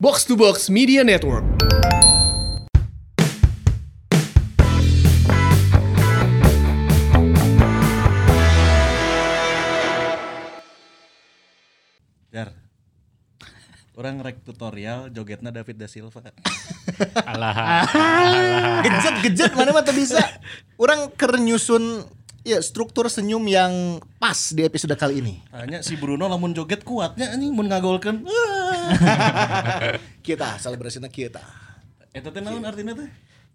Box to Box Media Network. Jar. Orang rek tutorial jogetna David da Silva. Alah. Gejet gejet mana mah teu bisa. Orang keur nyusun ya struktur senyum yang pas di episode kali ini. Hanya si Bruno lamun joget kuatnya anjing mun ngagolkeun. Kita selebrasinya kita. Eta teh naon artina teh?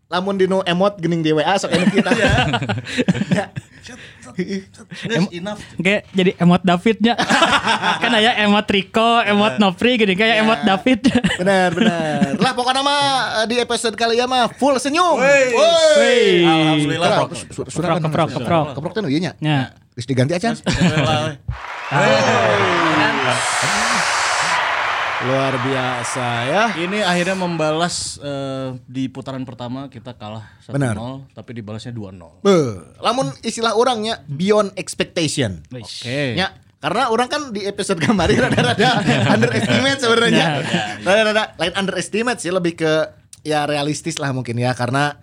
Lamun dino emot gening di WA sok enak kita. Ya. Geus enough. Kayak jadi emot Davidnya. kan aya emot Rico, emot Nopri gini kayak emot David. Benar benar. Lah pokoknya mah eh, di episode kali ya mah full senyum. Wey. Alhamdulillah. Keprok, Keprok, keprok, keprok. Teh nu ieu nya. Ya. Geus diganti aja. Alhamdulillah. Luar biasa ya. Ini akhirnya membalas eh, di putaran pertama kita kalah 1-0 Benar. tapi dibalasnya 2-0. Beuh, lamun istilah orangnya beyond expectation. Oke. Ya, karena orang kan di episode kemarin rada-rada underestimate sebenarnya. Rada-rada lain underestimate sih lebih ke ya realistis lah mungkin ya karena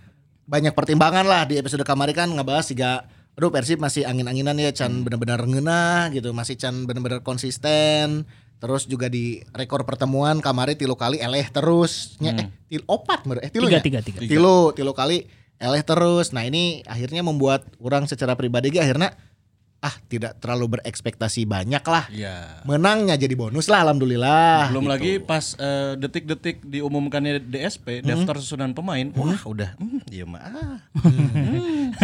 banyak pertimbangan lah di episode kemarin kan ngebahas juga aduh Persib masih angin-anginan ya Chan bener-bener ngeunah gitu, masih Chan bener-bener konsisten. Terus juga di rekor pertemuan kemarin tilu kali eleh terus. Nya, eh, til opat mer- eh tilu Tiga, tiga, tiga. Tilu, tilu kali eleh terus. Nah, ini akhirnya membuat orang secara pribadi ge akhirnya ah tidak terlalu berekspektasi banyak lah. Iya. Menangnya jadi bonus lah alhamdulillah. Belum gitu. lagi pas eh, detik-detik diumumkannya DSP daftar susunan pemain, wah udah, hmm, iya mah, ah, hmm,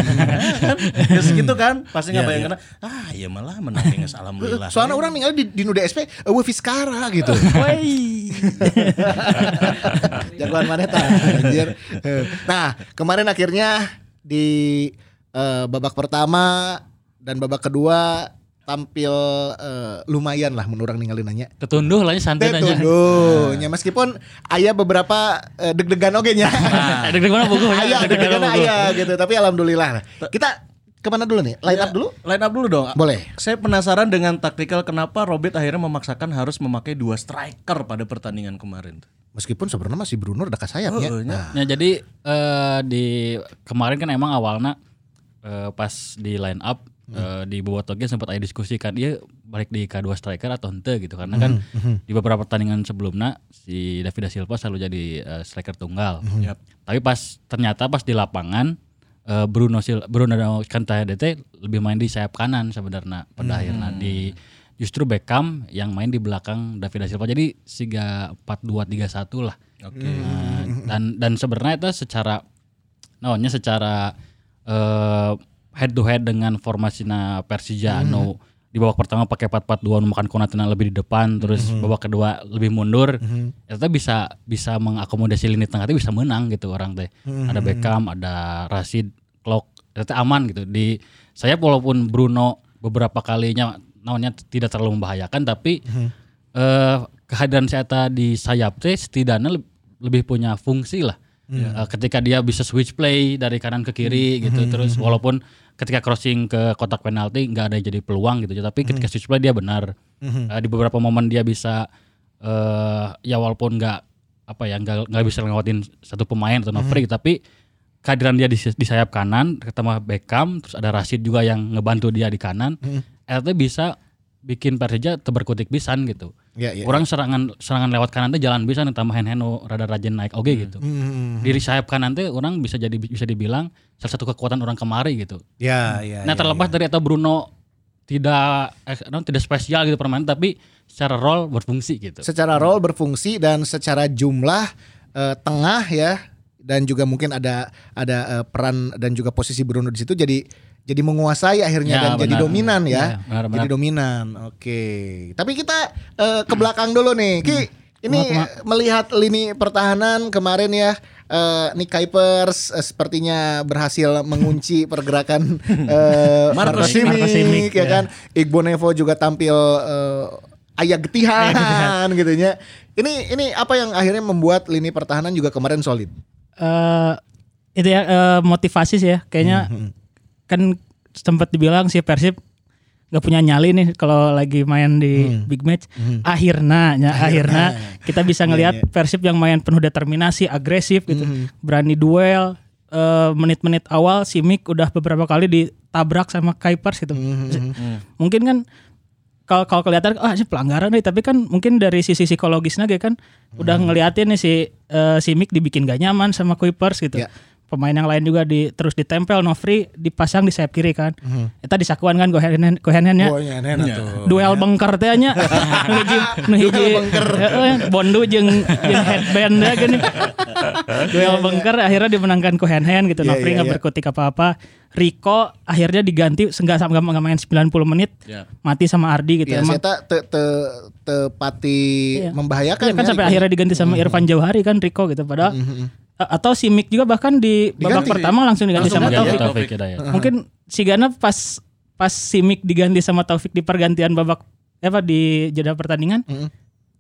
Terus gitu kan, pasti nggak Iya, bayangkan, ah iya malah menang geus alhamdulillah. Soalnya orang tinggal di, di Nuda SP, uh, Fiskara gitu. Woi. Jagoan mana tah, anjir. Nah, kemarin akhirnya di eh, babak pertama dan babak kedua tampil eh, lumayan lah menurut orang ninggalin nanya. Ketunduh lah ya, santai nanya. nya meskipun ayah beberapa eh, deg-degan oge nya. Eh, Deg-deg mana buku? Ayah deg-degan ayah gitu, tapi alhamdulillah. Kita ke mana dulu nih? Line up dulu? Line up dulu dong. Boleh. Saya penasaran dengan taktikal kenapa Robert akhirnya memaksakan harus memakai dua striker pada pertandingan kemarin. Meskipun sebenarnya masih Bruno udah ke sayapnya. Oh, Nah, Ya jadi eh, di kemarin kan emang awalnya eh, pas di line up eh, di Bobotoge sempat ada diskusi kan dia balik di K2 striker atau ente gitu karena kan di beberapa pertandingan sebelumnya si David da Silva selalu jadi eh, striker tunggal. Yap. Tapi pas ternyata pas di lapangan eh, Bruno Sil Bruno DT lebih main di sayap kanan sebenarnya pada akhirnya di justru Beckham yang main di belakang David da Silva. Jadi siga 4-2-3-1 lah. Oke. Nah, dan dan sebenarnya itu secara namanya secara eh, head to head dengan formasinya Persija anu di babak pertama pakai 4-4-2 anu makan Konatena lebih di depan terus babak kedua lebih mundur. Itu bisa bisa mengakomodasi lini tengah itu bisa menang gitu orang teh. Ada Beckham ada Rashid Klok itu aman gitu. Di saya walaupun Bruno beberapa kalinya namanya tidak terlalu membahayakan tapi eh kehadiran saya di sayap teh setidaknya leb- lebih punya fungsi lah. Eh, ketika dia bisa switch play dari kanan ke kiri gitu terus walaupun ketika crossing ke kotak penalti nggak ada yang jadi peluang gitu tapi ketika switch play dia benar. Eh, di beberapa momen dia bisa eh ya walaupun nggak apa ya nggak nggak bisa ngelewatin satu pemain atau free tapi kehadiran dia di, di sayap kanan ketemu Beckham terus ada Rashid juga yang ngebantu dia di kanan itu bisa bikin Persija terberkutik pisan gitu Ya, ya. orang serangan serangan lewat kanan teh jalan bisa nih tambahin Heno rada rajin naik oke gitu Hmm. diri sayap kanan teh orang bisa jadi bisa dibilang salah satu kekuatan orang kemari gitu Ya, ya. nah ya, terlepas ya. dari atau Bruno tidak eh, non, tidak spesial gitu permainan tapi secara role berfungsi gitu secara role berfungsi dan secara jumlah eh, tengah ya dan juga mungkin ada ada eh, peran dan juga posisi Bruno di situ jadi jadi menguasai akhirnya Ya, dan jadi benar. dominan ya. Ya, benar, benar. Jadi dominan. Oke. Tapi kita eh, ke belakang dulu nih. Ki, ini Cuma- eh, melihat lini pertahanan kemarin ya eh Nick Kuipers eh, sepertinya berhasil mengunci pergerakan eh Marco Simic. Ya ya. kan. Igbo Nevo juga tampil eh, ayah getihan gitu ya. Ini ini apa yang akhirnya membuat lini pertahanan juga kemarin solid. eh itu ya eh, motivasi sih ya kayaknya kan sempat dibilang si Persib nggak punya nyali nih kalau lagi main di Hmm. big match. Akhirnya, ya, akhirnya kita bisa Iya, ngelihat Persib yang main penuh determinasi, agresif gitu, Hmm. berani duel. Eh, menit-menit awal Simic udah beberapa kali ditabrak sama Kuipers gitu. Hmm. Mungkin kan kalau kalau kelihatan ah ini pelanggaran nih tapi kan mungkin dari sisi psikologisnya kan udah Hmm. ngeliatin nih si eh, Simic dibikin gak nyaman sama Kuipers gitu. Ya. Pemain yang lain juga di terus ditempel Novri dipasang di sayap kiri kan. Hmm. Eta disakuan kan Gohenen Gohenennya. Oh, iya. Duel bengker teh nya. Nu hiji nu hiji Heeh, Bondu jeung jeung headband ya gini. Duel bengker akhirnya dimenangkan Kohenhen gitu. Iya, Novri iya, nggak iya. berkutik apa-apa. Rico akhirnya diganti enggak sama nggak main 90 menit. Ya. Mati sama Ardi gitu Ya, emang. saya tak te, te, tepati Iya. membahayakan Iya kan ya, sampai Rico. akhirnya diganti sama Irfan Jauhari kan Rico gitu padahal A- atau si Mick juga bahkan di babak Diganti. pertama langsung diganti Langsung sama diganti. Taufik. Taufik Hidayat. Mungkin si Gana pas pas si Mick diganti sama Taufik di pergantian babak eh, apa di jeda pertandingan.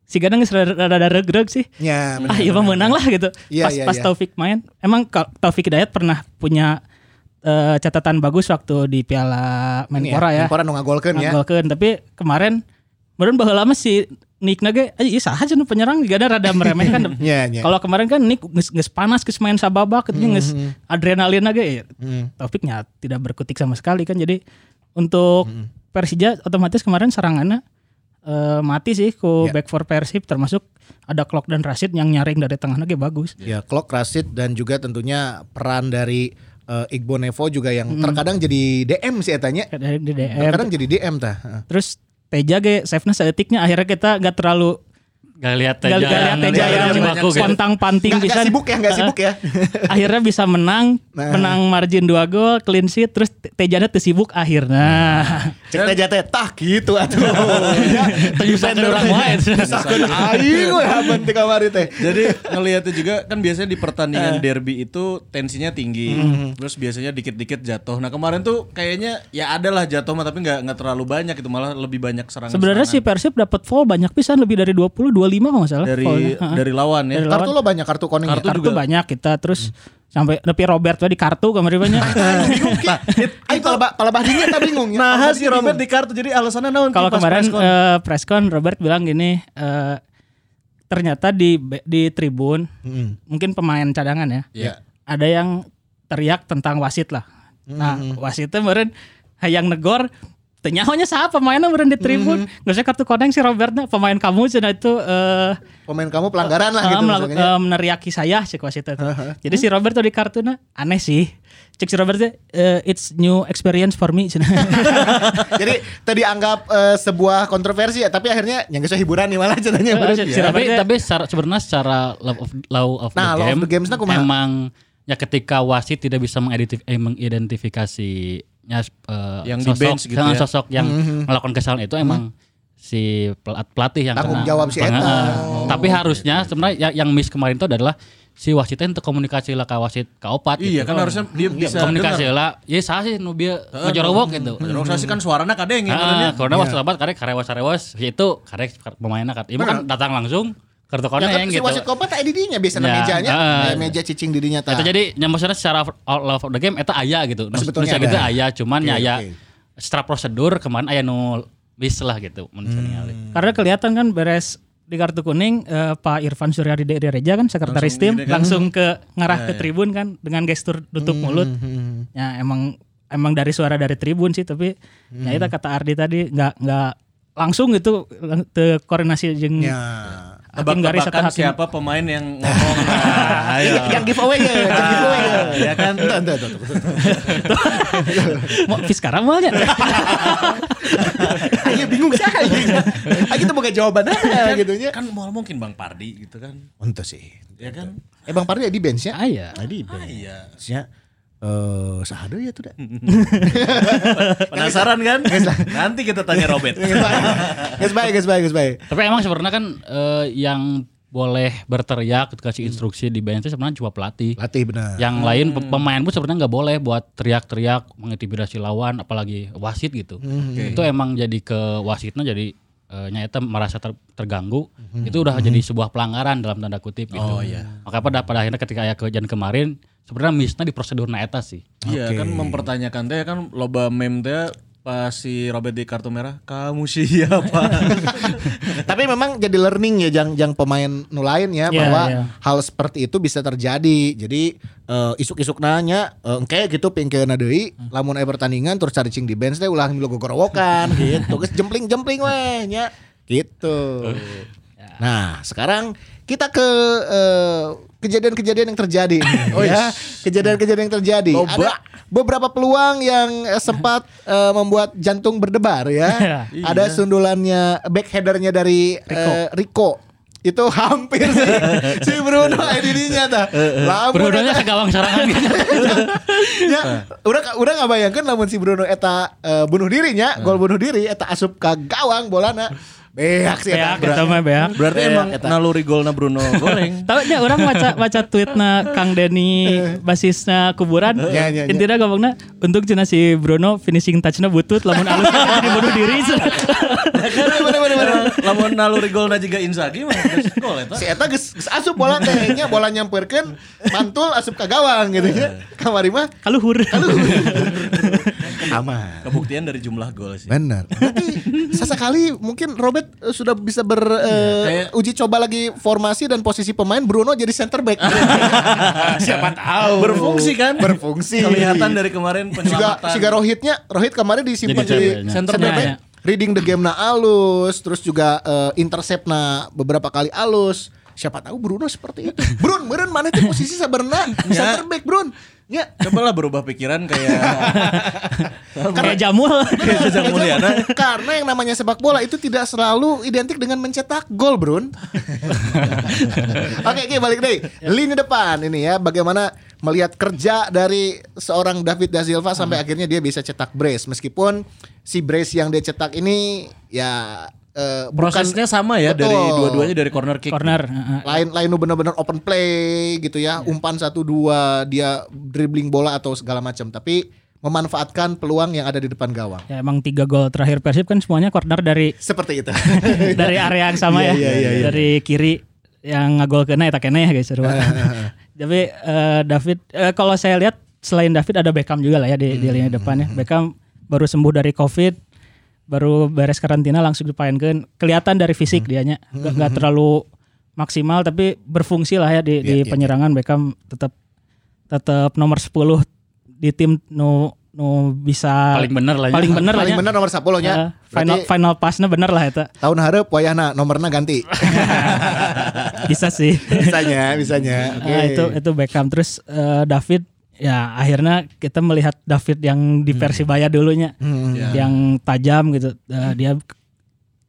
Si Gana geus rada regreg sih. Ya, Ah iya mah menang lah gitu. Iya, pas iya, pas iya. Taufik main, emang Taufik Hidayat pernah punya eh, catatan bagus waktu di Piala Menpora ya. Menpora nu ngagolkeun ya. Ngagolkeun. tapi kemarin Meren baheula mah si Nick nage eh iya saha cenah penyerang juga ada rada meremehkan. Iya, iya. Kalau kemarin kan Nick geus geus panas geus main sababak gitu geus adrenalin nage ya. Hmm. Taufiknya tidak berkutik sama sekali kan jadi untuk Persija otomatis kemarin serangannya eh, mati sih ku Ya. back for Persib termasuk ada Klok dan Rashid yang nyaring dari tengah lagi bagus. Ya, Klok Rasid dan juga tentunya peran dari eh, Igbo Nevo juga yang terkadang jadi DM sih etanya. Dari di DM. Terkadang jadi DM tah. Terus Teja ge save-nya seetiknya. Akhirnya kita gak terlalu Gak lihat gak, Teja gak lihat Cimaku gitu. kontang panting nggak pisan. sibuk ya, nggak sibuk ya. akhirnya bisa menang, Nah. menang margin 2 gol, clean sheet, terus Te- Tejana teu sibuk akhirnya. Cek Teja teh tah gitu atuh. Menyusahkan orang lain. Sakun aing we haban ti kamari teh. Jadi ngelihatnya juga kan biasanya di pertandingan derby itu tensinya tinggi, terus biasanya dikit-dikit jatuh. Nah kemarin tuh kayaknya ya adalah jatuh mah tapi nggak nggak terlalu banyak itu malah lebih banyak serangan. Sebenarnya si Persib dapat foul banyak pisan lebih dari 20, 25 kalau nggak salah. dari dari lawan ya. Dari Kartu lo banyak kartu kuning Kartu ya. kartu juga. banyak kita terus sampai tapi Robert tuh di kartu kemarin banyak. Aing palabah palabah dinya tak bingung ya. Nah si Robert di kartu jadi alasannya naon Kalau pas kemarin eh, con Robert bilang gini, eh, ternyata di di tribun Mm. mungkin pemain cadangan ya. Ya. Ada yang teriak tentang wasit lah. Nah, wasitnya meren hayang negor Tenyahonya siapa pemainnya meren di tribun. Nggak usah kartu koneng si Robertnya pemain kamu cina itu eh Pemain kamu pelanggaran lah eh, gitu maksudnya. eh, meneriaki saya si wasit itu. Jadi si Robert tuh di kartunya aneh sih. Cek si Robert tuh, eh, it's new experience for me. Jadi tadi anggap eh, sebuah kontroversi ya, tapi akhirnya yang geus hiburan nih malah cenanya. Eh, si- si tapi Robert- tapi secara, sebenarnya secara love of law of Nah, the law of game, the games-nya kumaha? emang ya ketika wasit tidak bisa mengidentif- eh, mengidentifikasi ya, eh, Yang di sosok, bench gitu ya. sosok yang melakukan kesalahan itu emang si pelat- pelatih yang Tanggung kena jawab si Eta. eh, tapi harusnya sebenarnya yang, yang miss kemarin itu adalah si wasitnya untuk komunikasi lah ke wasit ke opat Iya gitu. kan harusnya dia bisa komunikasi dengar. lah. Ya sah sih nu bieu ngejorowok gitu. Organisasi kan suaranya kadeng ya Ah, karena was lebat karek karewas karewas itu karek pemainnya kan. Ibu kan datang langsung kartu Ya koneng kan si gitu. wasit kopat tak didinya biasa Ya, mejanya, ya, meja cicing didinya tah. Itu jadi maksudnya secara all love of the game eta aya gitu. Nu Sebetulnya gitu aya, cuman Oke, nya aya oke. secara prosedur kemarin aya nu miss lah gitu menurut Hmm. Karena kelihatan kan beres di kartu kuning eh, Pak Irfan Suryadi dari Reja kan sekretaris tim langsung ke ngarah ke tribun kan dengan gestur tutup mulut. Ya emang emang dari suara dari tribun sih tapi ya itu kata Ardi tadi nggak nggak langsung gitu te koordinasi jeung Ya. Hakim garis atau hakim siapa pemain yang ngomong. Nah, ayo. Yang giveaway ya, yang giveaway ya. Ya kan. Entah, entah, entah. mau Fiskara malnya Ayo bingung sih. Ayo kita boga jawaban aja gitu nya. Kan mau mungkin Bang Pardi gitu kan. Untuk sih. Ya kan. Eh Bang Pardi di bench ya? aya Di bench. Iya. Eh, sahada ya tuh dah. Penasaran kan? Nanti kita tanya Robert. Guys baik, guys baik, guys baik. Tapi emang sebenarnya kan eh, yang boleh berteriak kasih instruksi di bench itu sebenarnya cuma pelatih. Latih benar. Yang lain pe- pemain pun sebenarnya nggak boleh buat teriak-teriak mengintimidasi lawan apalagi wasit gitu. Itu emang jadi ke wasitnya jadi eh, nyata merasa ter- terganggu. Itu udah jadi sebuah pelanggaran dalam tanda kutip gitu. Oh, iya. Maka pada pada akhirnya ketika aya kejadian kemarin sebenarnya missnya di prosedur eta sih. Iya kan mempertanyakan teh kan loba meme teh pas si Robert di kartu merah, kamu siapa? Tapi memang jadi learning ya jang jang pemain nu lain ya Iya, bahwa iya. hal seperti itu bisa terjadi. Jadi eh, isuk-isuk nanya eh, engke gitu pingkeun deui lamun aya pertandingan terus cari cing di bench teh ulah milu gogorowokan gitu. Geus jempling-jempling weh nya gitu. Nah, sekarang kita ke eh, kejadian-kejadian yang terjadi. oh ya, kejadian-kejadian yang terjadi. Loba. Ada beberapa peluang yang eh, sempat eh, membuat jantung berdebar ya. Iya. Ada sundulannya backheadernya dari eh, Rico. Itu hampir sih si Bruno IDD-nya tah. Lamun Bruno-nya eta- ke gawang serangan gitu. ya, udah udah nggak bayangkan namun si Bruno eta eh, bunuh dirinya, gol bunuh diri eta asup ke gawang bolana. Beak sih. Beak, eta mah beak. Berarti Beak, emang eta. naluri golna Bruno goreng. Tahu nya orang baca baca tweetna Kang Denny basisna kuburan. Ya, ya, ya. Intinya ngomongna untuk cenah si Bruno finishing touchnya butut lamun alus jadi bunuh diri. Lamun naluri golna juga Inzaghi mah gol eta. Si eta geus geus asup bola teh nya bola nyamperkeun mantul asup ke gawang gitu ya. Kamari mah Kaluhur. aman. Kebuktian dari jumlah gol sih. Benar. Sesekali mungkin Robert eh, sudah bisa ber eh, kayak- uji coba lagi formasi dan posisi pemain Bruno jadi center back. Siapa tahu. Berfungsi kan? Berfungsi. Kelihatan dari kemarin penyelamatan. siga Rohitnya, Rohit kemarin disimpan Jadi di center- back. back. Reading the game na alus, terus juga eh, intercept na beberapa kali alus. Siapa tahu Bruno seperti itu. Brun, meureun mana tuh posisi sabarna center back, Brun. Ya. Coba lah berubah pikiran kayak Kayak jamul. kayak. Karena yang namanya sepak bola itu tidak selalu identik dengan mencetak gol, Brun. oke, oke, balik deh. Lini depan ini ya, bagaimana melihat kerja dari seorang David da Silva sampai akhirnya dia bisa cetak brace meskipun si brace yang dia cetak ini ya eh, bukan- Prosesnya sama ya dari Betul. dua-duanya dari corner kick. Corner. heeh. lain lain nu bener-bener open play gitu ya umpan satu dua dia dribbling bola atau segala macam tapi memanfaatkan peluang yang ada di depan gawang Ya emang tiga gol terakhir Persib kan semuanya corner dari seperti itu dari area yang sama ya. Iya, iya, iya. Dari kiri yang ngagol kena eta kene ya guys. Tapi eh, David eh, kalau saya lihat selain David ada Beckham juga lah ya di, di lini depan ya. Beckham baru sembuh dari Covid, baru beres karantina langsung dipainkan. Kelihatan dari fisik dianya nggak nggak terlalu maksimal tapi berfungsi lah ya di, di Iya, iya, penyerangan Beckham tetap tetap nomor 10 di tim nu nu bisa Paling bener lah ya. paling bener lah paling ya. bener nomor 10 nya. Eh, final Berarti final passnya bener lah eta. tahun harap wayahna nomornya ganti. Bisa sih. bisanya bisanya. Oke. Ah, itu itu Beckham. Terus eh, David ya akhirnya kita melihat David yang di Persibaya dulunya. Yang tajam gitu. Eh, dia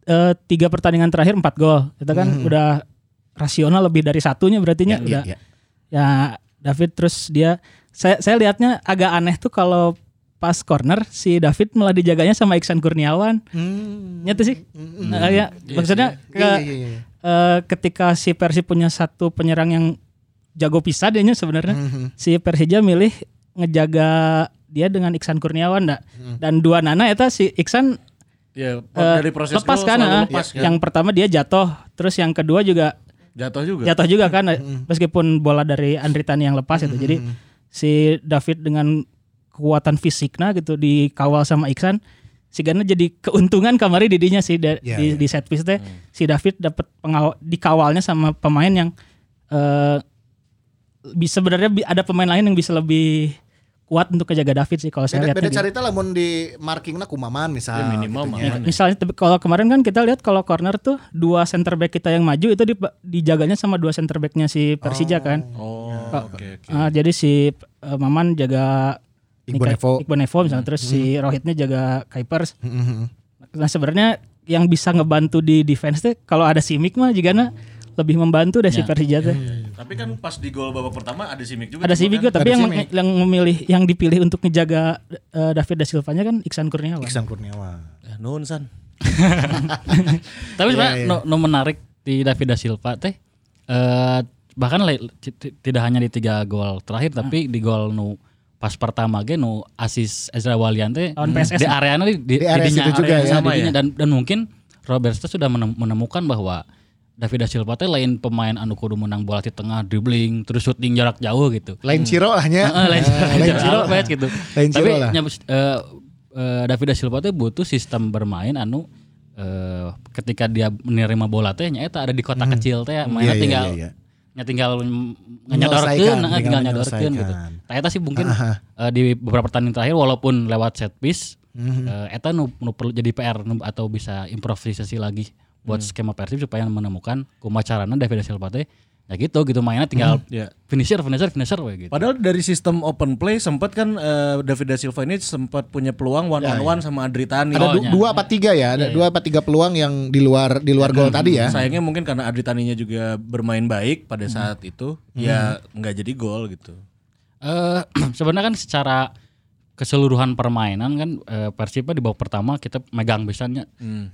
eh, tiga pertandingan terakhir empat gol. Itu kan udah rasional lebih dari satunya berarti nya. Ya, udah. ya, ya. ya David terus dia saya saya lihatnya agak aneh tuh kalau pas corner si David malah dijaganya sama Iksan Kurniawan Hmm. nyata sih Nah, ya maksudnya ke Iya, iya, iya. eh, ketika si Persib punya satu penyerang yang jago pisah dia sebenarnya Mhm. si Persija milih ngejaga dia dengan Iksan Kurniawan dak Mhm. dan dua nana eta si Iksan Ya, eh, dari proses lepas kan eh. lepas kan. yang pertama dia jatuh terus yang kedua juga Jatuh juga. jatuh juga kan meskipun bola dari Andri Tani yang lepas itu. Jadi si David dengan kekuatan fisiknya gitu dikawal sama Iksan si Gana jadi keuntungan kamari didinya sih da- Ya, di, ya. di set piece teh. Si David dapat pengawal dikawalnya sama pemain yang eh bisa sebenarnya ada pemain lain yang bisa lebih kuat untuk kejaga David sih kalau saya lihat beda cerita lamun di markingna kumaman misal Ya, minimal gitu mah. nya. Misalnya tapi kalau kemarin kan kita lihat kalau corner tuh dua center back kita yang maju itu di- dijaganya sama dua center backnya si Persija kan. Oh, oke oke. Ah, jadi si eh, Maman jaga Iqbal Nevo. Iqbal Nevo misalnya terus si Rohitnya jaga Kuipers. Mhm. Nah sebenarnya yang bisa ngebantu di defense tuh kalau ada Simic mah juga lebih membantu dari si Persija tuh. Tapi kan pas di gol babak pertama ada Simic juga. Ada Simic kan juga tapi Ada yang Simic. yang memilih yang dipilih untuk ngejaga eh, David da Silva-nya kan Iksan Kurniawan. Iksan Kurniawan Ya, nuhun san. Tapi sebenarnya Iya, iya. no, no menarik di David da Silva teh eh bahkan tidak hanya di tiga gol terakhir tapi di gol nu pas pertama ge nu asis Ezra Walian teh PSS di area di, di, Di area juga area ya. sama ya. dan dan mungkin Roberto sudah menem- menemukan bahwa David da Silva teh lain pemain anu kudu menang bola di tengah dribbling terus shooting jarak jauh gitu. lain Ciro lah nya Heeh, lain Eh, lain Ciro Alves gitu. Lain Tapi Ciro lah. nyabus- eh, eh, David da Silva teh butuh sistem bermain anu eh, ketika dia menerima bola teh nya eta ada di kota kecil teh mainnya Iya, iya, tinggal iya, iya. nya tinggal nah, tinggal tinggal nyodorkeun gitu. menyelesaikan. Nah, eta sih mungkin eh, di beberapa pertandingan terakhir walaupun lewat set piece Mhm. eh, eta nu, nu perlu jadi PR nu- atau bisa improvisasi lagi buat Hmm. skema Persib supaya menemukan kumaha carana David da Silva teh ya gitu gitu mainnya tinggal Ya. finisher finisher finisher we gitu. Padahal dari sistem open play sempat kan eh, David da Silva ini sempat punya peluang one on one sama Adri Tani. Ada Oh, du- dua apa tiga ya? Ada dua apa tiga peluang yang di luar di luar gol tadi ya. Sayangnya mungkin karena Adri Taninya juga bermain baik pada saat itu, ya nggak jadi gol gitu. Eh sebenarnya kan secara keseluruhan permainan kan eh, Persib di babak pertama kita megang biasanya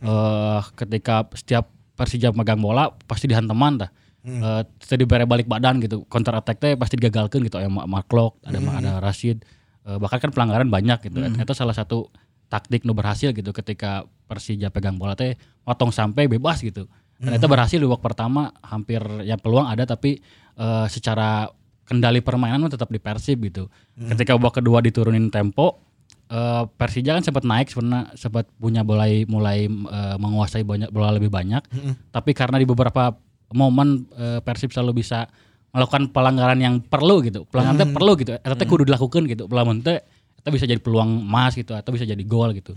eh ketika setiap Persija megang bola pasti dihanteman dah. Eh kita diberi balik badan gitu. Counter attack teh pasti digagalkan gitu. Ya Mark Lok, ada ada Rashid. Eh, bahkan kan pelanggaran banyak gitu. Itu salah satu taktik nu berhasil gitu ketika Persija pegang bola teh motong sampai bebas gitu. Dan itu berhasil di babak pertama hampir ya peluang ada tapi eh, secara kendali permainan tetap di Persib gitu. Ketika babak kedua diturunin tempo, eh, Persija kan sempat naik sebenarnya sempat punya mulai mulai eh, menguasai banyak bola lebih banyak. Tapi karena di beberapa momen eh, Persib selalu bisa melakukan pelanggaran yang perlu gitu. Pelanggaran teh perlu gitu. Eta teh kudu dilakukan gitu. Pelanggaran teh itu bisa jadi peluang emas gitu atau bisa jadi gol gitu.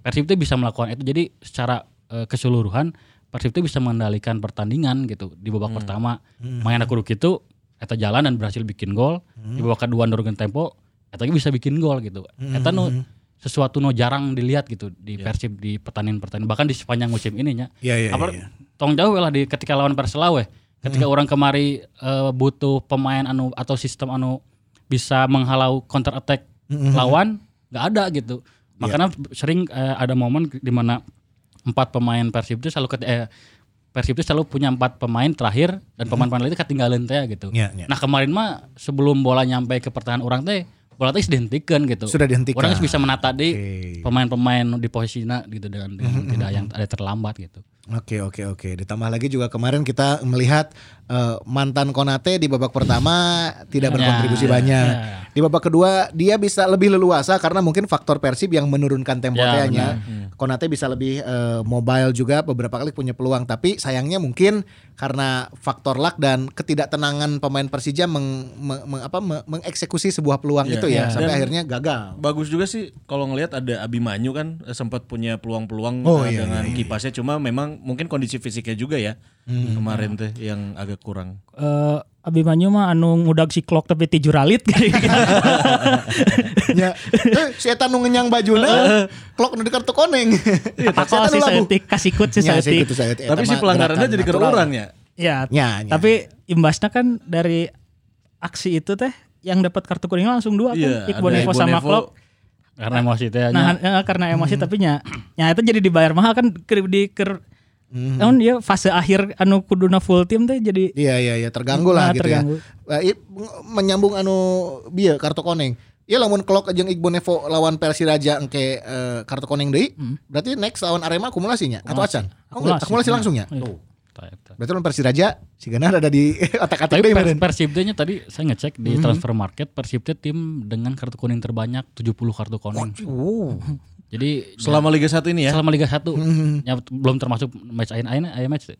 Persib itu bisa melakukan itu. Jadi secara eh, keseluruhan Persib itu bisa mengendalikan pertandingan gitu di babak pertama. Main aku gitu eta jalan dan berhasil bikin gol. Di babak kedua nurunkan tempo eta bisa bikin gol gitu. Eta nu sesuatu nu jarang dilihat gitu di Persib di pertandingan-pertandingan bahkan di sepanjang musim ini nya. Iya, iya, Apalagi iya. tong jauh lah di ketika lawan Persela weh. Ketika orang kemari eh, butuh pemain anu atau sistem anu bisa menghalau counter attack lawan nggak ada gitu. Makanya sering eh, ada momen di mana empat pemain Persib itu selalu ket- eh, Persib itu selalu punya empat pemain terakhir dan pemain-pemain itu ketinggalan teh gitu. Iya, iya. Nah kemarin mah sebelum bola nyampe ke pertahanan orang teh bola teh dihentikan gitu. Sudah dihentikan. Orang bisa menata di Oke. pemain-pemain di posisinya gitu dengan, dengan tidak yang ada terlambat gitu. Oke oke oke. Ditambah lagi juga kemarin kita melihat eh, mantan Konate di babak pertama tidak berkontribusi Ya, banyak. ya. Di babak kedua dia bisa lebih leluasa karena mungkin faktor Persib yang menurunkan tempo Ya, nya. Konate bisa lebih eh, mobile juga beberapa kali punya peluang tapi sayangnya mungkin karena faktor luck dan ketidaktenangan pemain Persija meng, meng- meng- apa, me- mengeksekusi sebuah peluang Ya, itu ya ya. sampai Dan- akhirnya gagal. Bagus juga sih kalau ngelihat ada Abimanyu kan eh, sempat punya peluang-peluang Oh, iya, dengan iya, iya. kipasnya cuma memang mungkin kondisi fisiknya juga ya kemarin tuh yang agak kurang. Eh, Abimanyu mah anu ngudag si klok tapi ti juralit ya, eh, si eta nu ngenyang bajuna, klok nu di kartu koneng. Apa Si eta si saeutik kasikut si saeutik. Tapi si pelanggarannya jadi kerurang ya. Ya, Ya, ya. tapi imbasnya kan dari aksi itu teh yang dapat kartu kuning langsung dua Iya, kan. Iqbal ada Nevo sama. Klok. Karena emosi teh Nah, eh, karena emosi tapi nya, nya itu jadi dibayar mahal kan ker ker namun dia fase akhir anu kuduna full tim teh jadi Iya iya iya terganggu lah Nah, gitu terganggu. ya. Eh, i- menyambung anu bieu kartu koneng. Iya lamun klok jeung Iqbal Nevo lawan Persiraja engke eh, kartu koneng deui. Berarti next lawan Arema akumulasinya atau acan? Oh, enggak, akumulasi langsung ya. Tuh. Berarti lawan Persiraja si Gana ada di otak-atik Tapi deui Pers meureun. Persib teh nya tadi saya ngecek di transfer market Persib teh tim dengan kartu kuning terbanyak 70 kartu kuning. Oh. Jadi Selama Liga 1 ini ya. selama Liga 1 ya, belum termasuk match ain ain aya match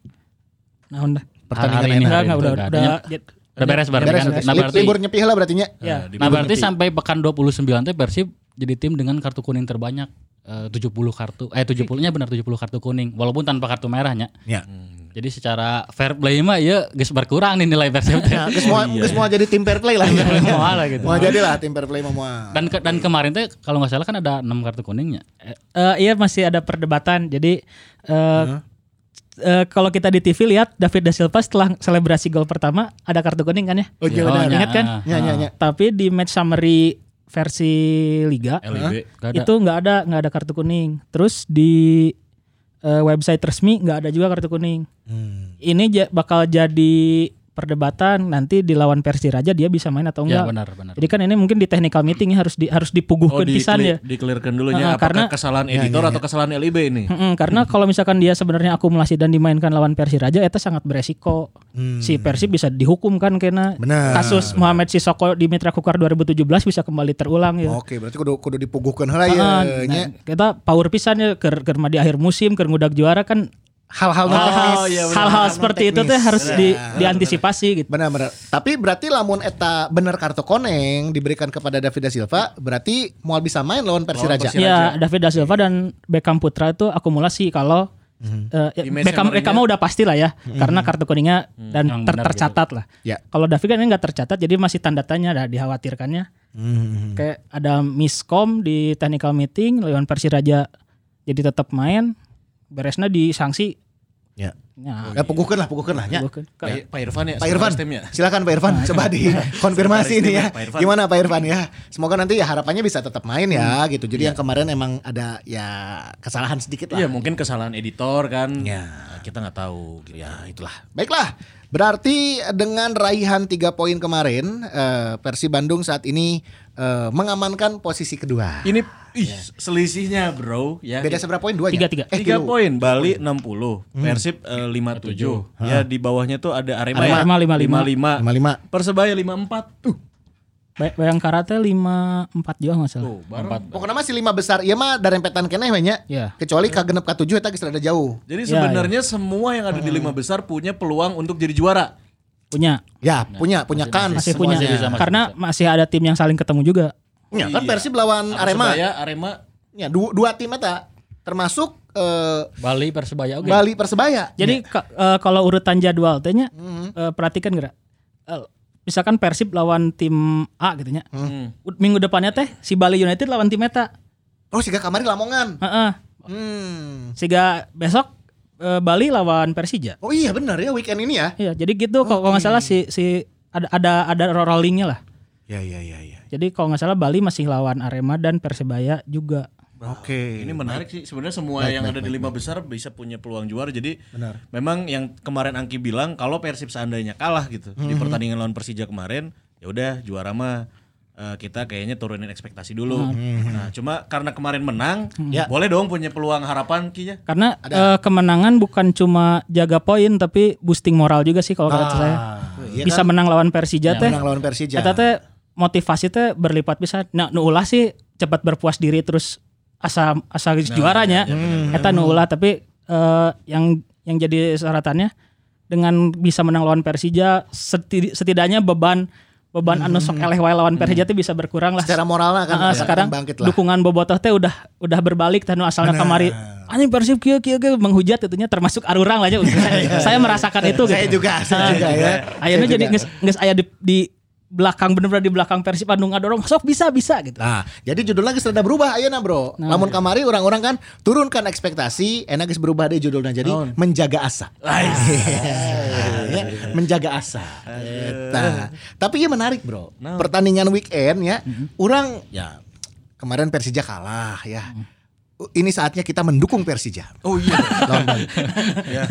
nah udah. Pertandingan Hari ini. Enggak udah nggak udah adanya. jad- Udah beres berarti Beres, kan. Nah berarti libur nyepi lah berarti nya. ya. Nah berarti sampai pekan 29 teh Persib jadi tim dengan kartu kuning terbanyak eh, 70 kartu eh 70-nya benar 70 kartu kuning walaupun tanpa kartu merahnya. Ya. Jadi secara fair play mah ya geus berkurang nih nilai Persib. Ya, geus mau geus mau jadi tim fair play lah. Moal lah gitu. Mau jadi lah tim fair play mah moal. Dan ke- dan kemarin teh kalau nggak salah kan ada 6 kartu kuningnya. Eh, Eh, iya masih ada perdebatan. Jadi eh, eh, kalau kita di TV lihat David da Silva setelah selebrasi gol pertama ada kartu kuning kan ya. Oh iya Oh, benar. nya. Ingat kan? Nya nya nya. Tapi di match summary versi liga LIB. Nggak ada. itu nggak ada nggak ada kartu kuning. Terus di eh, website resmi nggak ada juga kartu kuning. Hmm. Ini bakal jadi perdebatan nanti di lawan Persiraja dia bisa main atau Ya enggak. benar benar. Jadi kan ini mungkin di technical meeting harus di harus Oh, dipuguhkeun di, pisan ya. Diklearkan dulu Heeh, ya. Apakah karena- kesalahan editor atau kesalahan LIB ini? Mm-mm, karena kalau misalkan dia sebenarnya akumulasi dan dimainkan lawan Persiraja itu sangat beresiko. Si Persib bisa dihukum kan karena Benar. kasus Muhammad Sisoko di Mitra Kukar 2017 bisa kembali terulang ya. Oke, berarti kudu kudu dipuguhkeun heula ya. Nah, kita power pisan ya keur mah di akhir musim keur ngudag juara kan Hal-hal hal-hal non-teknis. iya, benar. hal-hal seperti itu teh harus di, Benar. diantisipasi gitu. Benar benar. Tapi berarti lamun eta bener kartu koneng diberikan kepada David da Silva, berarti mau bisa main lawan Persiraja. Ya David da Silva dan Beckham Putra itu akumulasi kalau eh, ya, Image Beckham. Beckham mah udah pasti lah ya karena kartu kuningnya dan Yang ter- benar tercatat lah. Ya. Kalau David kan ini nggak tercatat jadi masih tanda tanya ada dikhawatirkannya. Kayak ada miskom di technical meeting lawan Persiraja jadi tetap main beresnya disanksi. Ya. Ya, Ya puguhkeun lah, puguhkeun lah nya. bukan. Pak, Pak Irfan ya. Pak Irfan, silakan Pak Irfan, coba dikonfirmasi ini ya. ya, Pak. Gimana Pak Irfan ya? Semoga nanti ya harapannya bisa tetap main ya gitu. Jadi yang kemarin emang ada ya kesalahan sedikit lah. Iya mungkin kesalahan editor kan. Ya. Kita nggak tahu. gitu. Ya itulah. Baiklah. Berarti dengan raihan tiga poin kemarin, eh, Persib Bandung saat ini eh, mengamankan posisi kedua. Ini ih, selisihnya bro ya. Beda seberapa poin? Dua Tiga, tiga. Eh, Tiga tilu. poin, Bali 60, Persib eh, 57. Ya di bawahnya tuh ada Arema, Arema ya. 55. 55. Lima lima. Persebaya 54. Tuh, Bay- Bayangkara teh 54 juga nggak salah. tuh bareng. Pokoknya masih lima besar. Iya mah dari rempetan keneh we nya. Ya. Kecuali kagenep ka tujuh eta geus rada jauh. Jadi Ya, sebenarnya semua yang ada di lima besar punya peluang untuk jadi juara. Punya. Ya, punya punya kan. Masih Semua punya. masih bisa, masih Karena masih ada tim yang saling ketemu juga. Ya, kan Iya. Persib lawan Arema. Persebaya, Arema. Ya, dua, dua tim eta termasuk eh, Bali Persebaya oke. Bali Persebaya. Jadi ka- eh, kalau urutan jadwal tehnya eh, perhatikan gerak. Eh, misalkan Persib lawan tim A gitu nya. Hmm. Minggu depannya teh si Bali United lawan tim Eta. Oh, siga kamari Lamongan. Heeh. Hmm. Siga besok eh, Bali lawan Persija. Oh iya benar ya weekend ini ya. Iya, jadi gitu kalau kalau nggak salah si si ada ada ada rollingnya lah. Ya ya ya ya. Jadi kalau nggak salah Bali masih lawan Arema dan Persebaya juga. Oke. Ini menarik sih sebenarnya semua yang ada di lima besar bisa punya peluang juara. Jadi memang yang kemarin Angki bilang kalau Persib seandainya kalah gitu di pertandingan lawan Persija kemarin, ya udah juara mah eh, kita kayaknya turunin ekspektasi dulu. Nah, cuma karena kemarin menang, Ya. boleh dong punya peluang harapan Ki ya. Karena eh, kemenangan bukan cuma jaga poin tapi boosting moral juga sih kalau kata saya. iya Bisa menang lawan Persija teh. Menang lawan Persija. Eta teh motivasi teh berlipat bisa. Nah, nu ulah sih cepat berpuas diri terus asa asa juaranya. Eta nu ulah tapi eh, yang yang jadi syaratannya dengan bisa menang lawan Persija seti- setidaknya beban beban anu sok eleh wae lawan Persija teh bisa berkurang lah. Secara moralnya kan Ah, ya, sekarang kan lah. dukungan bobotoh teh udah udah berbalik teh nu asalnya kamari anjing Persib kieu kieu kieu menghujat itunya termasuk arurang lah nya. saya, saya merasakan itu Saya gitu. juga, saya juga ya. Ayeuna Saya jadi geus geus aya di, di belakang bener-bener di belakang Persib anu ngadorong sok bisa bisa gitu. Nah, jadi judulnya geus rada berubah ayeuna, Bro. Nah. Lamun kamari orang-orang kan turunkan ekspektasi, enak geus berubah deh judulnya jadi menjaga asa. Ya, menjaga asa. Eta. Tapi ya menarik, Bro. Pertandingan weekend ya, orang ya kemarin Persija kalah ya. Ini saatnya kita mendukung Persija. Oh iya. Lawan Bali. ya.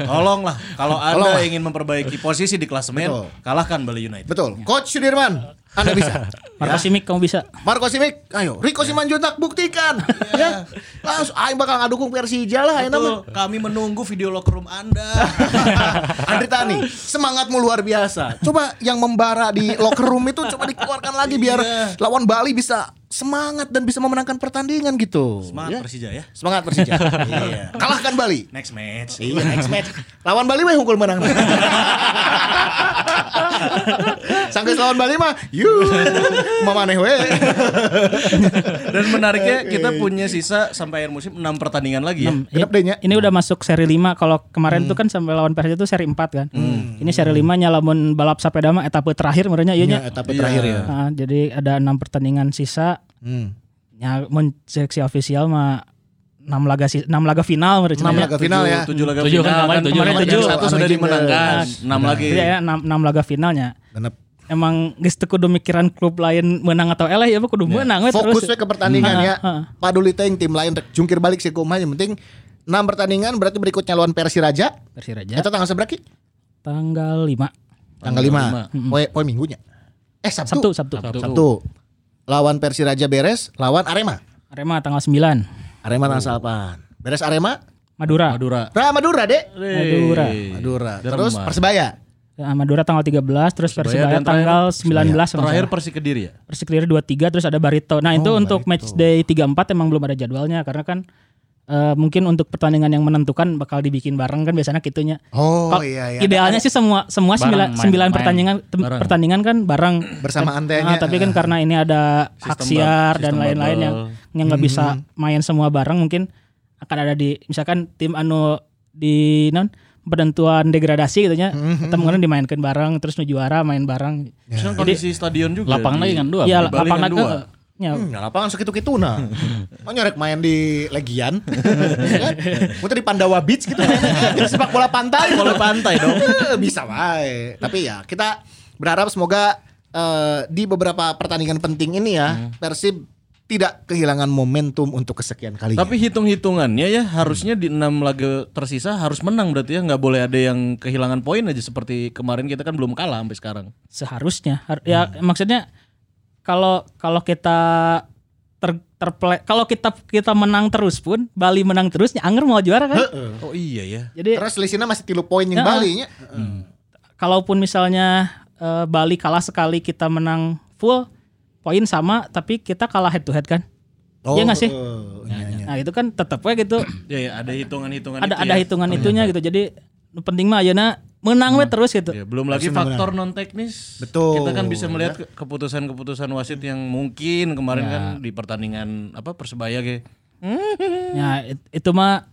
Tolonglah kalau Anda Tolonglah. ingin memperbaiki posisi di klasemen, Betul. kalahkan Bali United. Betul. Coach Sudirman, Anda bisa. Marco Simic kamu bisa. Marco Simic, ayo Rico Simanjuntak buktikan. ya. Langsung aing bakal ngadukung Persija lah mah. Betul, kami menunggu video locker room Anda. Andri Tani, semangatmu luar biasa. Coba yang membara di locker room itu coba dikeluarkan lagi biar Iya. lawan Bali bisa semangat dan bisa memenangkan pertandingan gitu. Semangat Ya. Persija ya. Semangat Persija. iya. Kalahkan Bali. Next match. Iya, next match. Lawan Bali weh hunkul menang. Sanggeus lawan Bali mah, yuk, mamaneh we. Dan menariknya kita punya sisa sampai akhir musim 6 pertandingan lagi ya. Enam. Genep deh nya. Ini udah masuk seri 5 kalau kemarin tuh kan sampai lawan Persija itu seri 4 kan. Ini seri 5 nya lamun balap sepeda mah etape terakhir merenya ieu nya. Ya, etape terakhir ya. Nah, jadi ada enam pertandingan sisa. Hmm. Ya mun seleksi ofisial mah 6 laga si- 6 laga final merenya. Enam laga final ya. 7 laga Tujuh kan final kemarin, kan. tujuh. Kemarin Tujuh. satu sudah dimenangkan. jeung, 6 lagi. Ya 6, 6 laga finalnya. Genep. Emang geus teu kudu mikiran klub lain menang atau eleh ya kudu menang we Fokus we ke pertandingan Hmm. ya. Paduli teh tim lain rek jungkir balik sih kumaha yang penting 6 pertandingan berarti berikutnya lawan Persiraja. Persiraja Eta tanggal seberapa? Ki? tanggal 5. Tanggal 5. Poe poe minggunya. Eh Sabtu, Sabtu. Sabtu. Sabtu. Lawan Persiraja beres, lawan Arema. Arema tanggal 9. Arema tanggal 8. Beres Arema, Madura. Madura. Ra Madura, Dek. Madura. Madura. Terus Persebaya. Ya, Madura tanggal 13, terus Persibaya terakhir- tanggal 19 kalau Terakhir nggak salah. Persi Kediri ya? Persik Kediri 23 terus ada Barito. Nah, itu untuk match day 34 emang belum ada jadwalnya karena kan eh, mungkin untuk pertandingan yang menentukan bakal dibikin bareng kan biasanya gitunya. Oh Kalau iya iya. Idealnya sih semua semua Bareng, sembilan, main- sembilan main. pertandingan Bareng. pertandingan kan bareng Bersamaan Kan- tehnya. ah, tapi kan karena ini ada hak Sistem siar bub- dan lain-lain yang yang nggak bisa main semua bareng mungkin akan ada di misalkan tim anu di non penentuan degradasi gitu nya kita mungkin dimainkan bareng terus nu juara main bareng Terus kan kondisi stadion juga. Lapang di- lagi kan dua. Iya, kan naga. dua. Ya, Hmm, nah lapangan segitu-gitu nah. Mau nyerek main di Legian. Ya kan? Mungkin di Pandawa Beach gitu. Jadi sepak bola pantai. Bola pantai dong. Eh, Bisa wae. Tapi ya kita berharap semoga eh, di beberapa pertandingan penting ini ya Persib tidak kehilangan momentum untuk kesekian kali. Tapi hitung-hitungannya ya harusnya di enam laga tersisa harus menang berarti ya nggak boleh ada yang kehilangan poin aja seperti kemarin kita kan belum kalah sampai sekarang. seharusnya Har- ya maksudnya kalau kalau kita ter, terple- kalau kita kita menang terus pun Bali menang terus ya Anger mau juara kan Oh iya ya. jadi Terus selisihnya masih tilu poin yang Ya. Bali nya. kalaupun misalnya eh, Bali kalah sekali kita menang full poin sama tapi kita kalah head to head kan Iya nggak sih? eh, iya, iya. nah itu kan tetap ya gitu Ya, ya ada hitungan-hitungan ada itu ada ya. hitungan itunya gitu jadi penting mah ayeuna menang we terus gitu Ya, belum lagi faktor non teknis. Betul. Kita kan bisa melihat ke- keputusan-keputusan wasit yang mungkin kemarin kan di pertandingan apa Persebaya ge. ya it- itu mah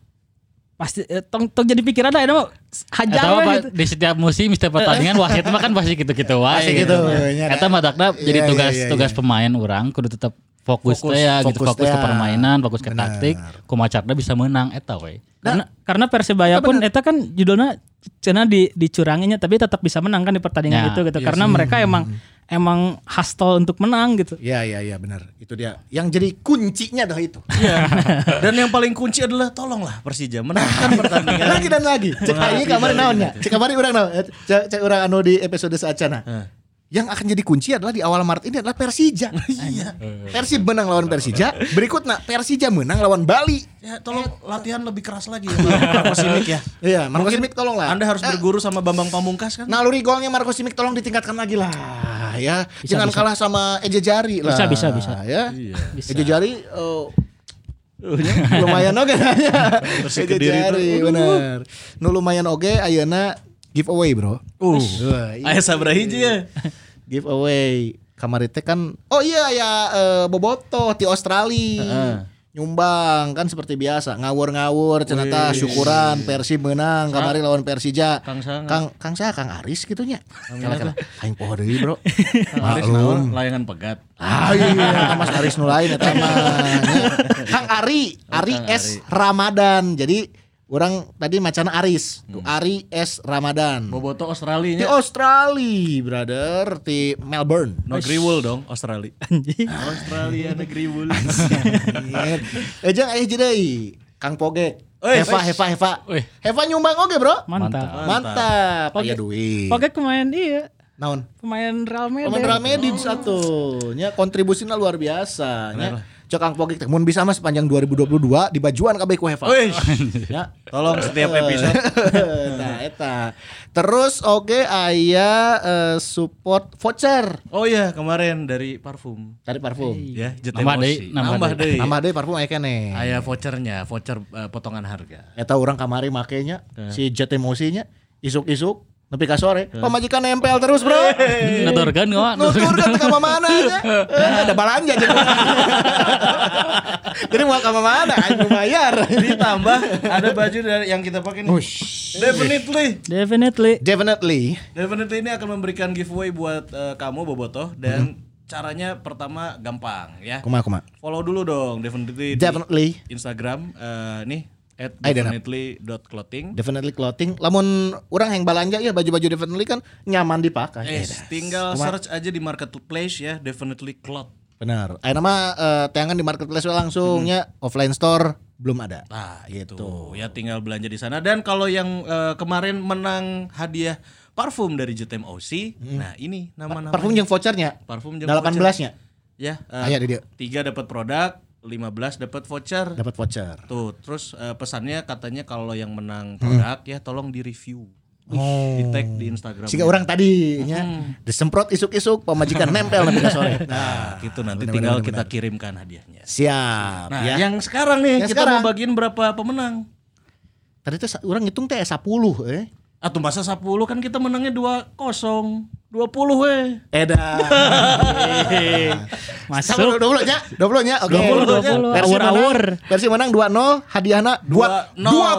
pasti eh, tong tong jadi pikiran itu mah hajar apa gitu. di setiap musim setiap pertandingan wasit mah kan pasti gitu-gitu wae. Pasti gitu, nya Eta mah dakna jadi Iya, tugas iya, iya, tugas pemain orang kudu tetap fokus, teh ya gitu. fokus fokus ke teh. permainan, fokus ke taktik, kumacarna bisa menang eta we. karena karena Persebaya pun eta kan judulnya cina di dicuranginya tapi tetap bisa menang kan di pertandingan Ya, itu gitu. karena mereka emang emang hustle untuk menang gitu Iya iya iya benar. Itu dia. Yang jadi kuncinya adalah itu. Iya. Dan yang paling kunci adalah tolonglah Persija menangkan pertandingan. lagi dan lagi. Cek aing kamari naonnya. Cek kamari urang naon. Eh, Cek cek urang anu di episode saacana. Yang akan jadi kunci adalah di awal Maret ini adalah Persija. Iya. Persib menang lawan Persija, berikutnya Persija menang lawan Bali. Ya tolong latihan lebih keras lagi ya Marco Simic ya. Iya, Marco Simic tolong lah. Anda harus berguru sama Bambang Pamungkas kan? Naluri golnya Marco Simic tolong ditingkatkan lagi lah ya. Jangan kalah sama Eje Jari lah. Bisa, bisa, bisa. Ya. Iya. Eje Jari eh, lumayan oke ya. Kediri Jari tuh. bener. Nu lumayan oke ayeuna giveaway, Bro. Uh. Iya. Ayah sabra hiji ya. giveaway. Kamari teh kan oh iya ya eh, Boboto di Australia. Heeh. Nyumbang kan seperti biasa ngawur-ngawur cenata syukuran Persib menang kamari lawan Persija. Kang Sangat. Kang Kang saya Kang Aris gitunya. Kala-kala aing poho deui, Bro. Naon layangan pegat. Ah iya, Mas Aris nu lain eta mah. Nya. Kang Ari, Ari Kang S Ramadan. Jadi orang tadi macana Aris, tuh Ari S Ramadan. Boboto Di Australia nya. Australia, brother, di Melbourne. Negeri Wool dong Australia. Australia negeri Wool. Eh jangan eh jadi Kang Poge. Oi, Heva, oi. Heva, Heva. Wih. Heva nyumbang oke, Bro. mantap Mantap. Poge. Aya duit. Pokoknya pemain iya Naon? pemain Real Madrid Pemain Ramedin satu. Nya kontribusinya luar biasa. Nya. Cok Kang Poge teh mun bisa mah sepanjang 2022 di bajuan kabeh ku Heva. Ya. tolong setiap episode eta eta. Terus oke aya eh, support voucher Oh iya kemarin dari parfum dari parfum. ya jet Nambah deui, nambah deui. Nambah deh parfum aya keneh. Aya vouchernya, voucher eh, potongan harga. Eta orang kamari makainya si jet emosinya isuk-isuk nepi ka sore. Pamajikan nempel terus, Bro. Nuturkeun nggak? Nuturkan ke mana? Eh, ada balanja jadi. Jadi mau ke mana? Aing bayar. Ditambah ada baju dari yang kita pakai nih. Definitely. definitely Definitely. Definitely ini akan memberikan giveaway buat eh, kamu Bobotoh dan caranya pertama gampang ya. Kuma kuma. Follow dulu dong Definitely di Definitely. Instagram eh, nih at definitely.clothing. Definitely clothing. Lamun orang yang balanja ya baju-baju definitely kan nyaman dipakai. Eh, Edas. tinggal Kuma- search aja di marketplace ya, Definitely Cloth. Benar. Ayo nama eh, tayangan di marketplace we langsungnya offline store belum ada. Nah, gitu. Ya tinggal belanja di sana dan kalau yang eh, kemarin menang hadiah parfum dari JTM OC. Nah, ini nama-nama Parfum yang vouchernya. parfum jeung 18-nya Ya, eh, Aya di dia. tiga dapat produk, 15 dapat voucher. dapat voucher. Tuh, terus eh, pesannya katanya kalau yang menang produk ya tolong di-review. Oh. Di tag di Instagram. Siga orang tadi nya disemprot isuk-isuk pemajikan nempel nanti sore. Nah, Nah, gitu nanti benar, tinggal benar, kita benar. kirimkan hadiahnya. siap Nah, ya. yang sekarang nih Yang kita sekarang. mau bagiin berapa pemenang? Tadi tuh orang ngitung teh 10 eh. Atau masa 10 kan kita menangnya 2-0. 20 weh. Edan. Masuk. 20 nya, 20 nya. Oke. 20, 20. Versi menang, versi menang 2-0, hadiahna 2 Dua- 20 nol. Nah,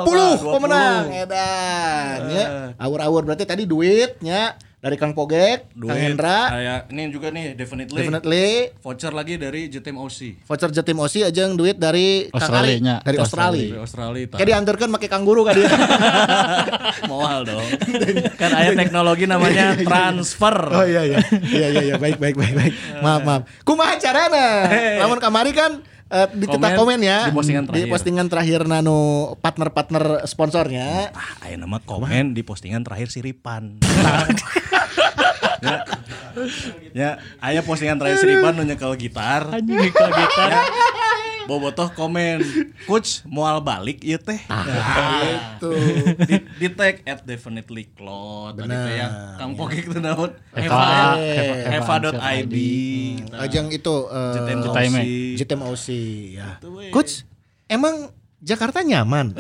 pemenang. 20. Edan ya. Awur-awur berarti tadi duitnya dari Kang Pogek, Kang Duit, Hendra, kayak ini juga nih definitely. definitely Voucher lagi dari JTM OC. voucher Jatim Osi aja yang duit dari Kang Ari, Australia-nya. dari Australia. Dari Australia. Kayak diantarkan pakai kanguru kan dia. Mahal dong. kan ada teknologi namanya transfer. Oh iya iya. Iya iya iya baik baik baik baik. Maaf maaf. Kumaha carana? Namun kamari kan eh, di kita Komen, komen ya di postingan di terakhir. postingan terakhir nano partner-partner sponsornya. Ah, ayo nama komen di postingan terakhir Siripan. ya, ya, aya postingan terakhir Siripan nu nyekel gitar. Anjing kalau gitar. Ya, bobotoh komen, coach moal balik ieu teh. Gitu. di, di tag at definitely cloud tadi teh ya Kang Pogek itu naon Eva, Eva, Eva, Eva.id Ajang itu eh, JTM JTM. OC. JTM OC ya. Coach, emang Jakarta nyaman?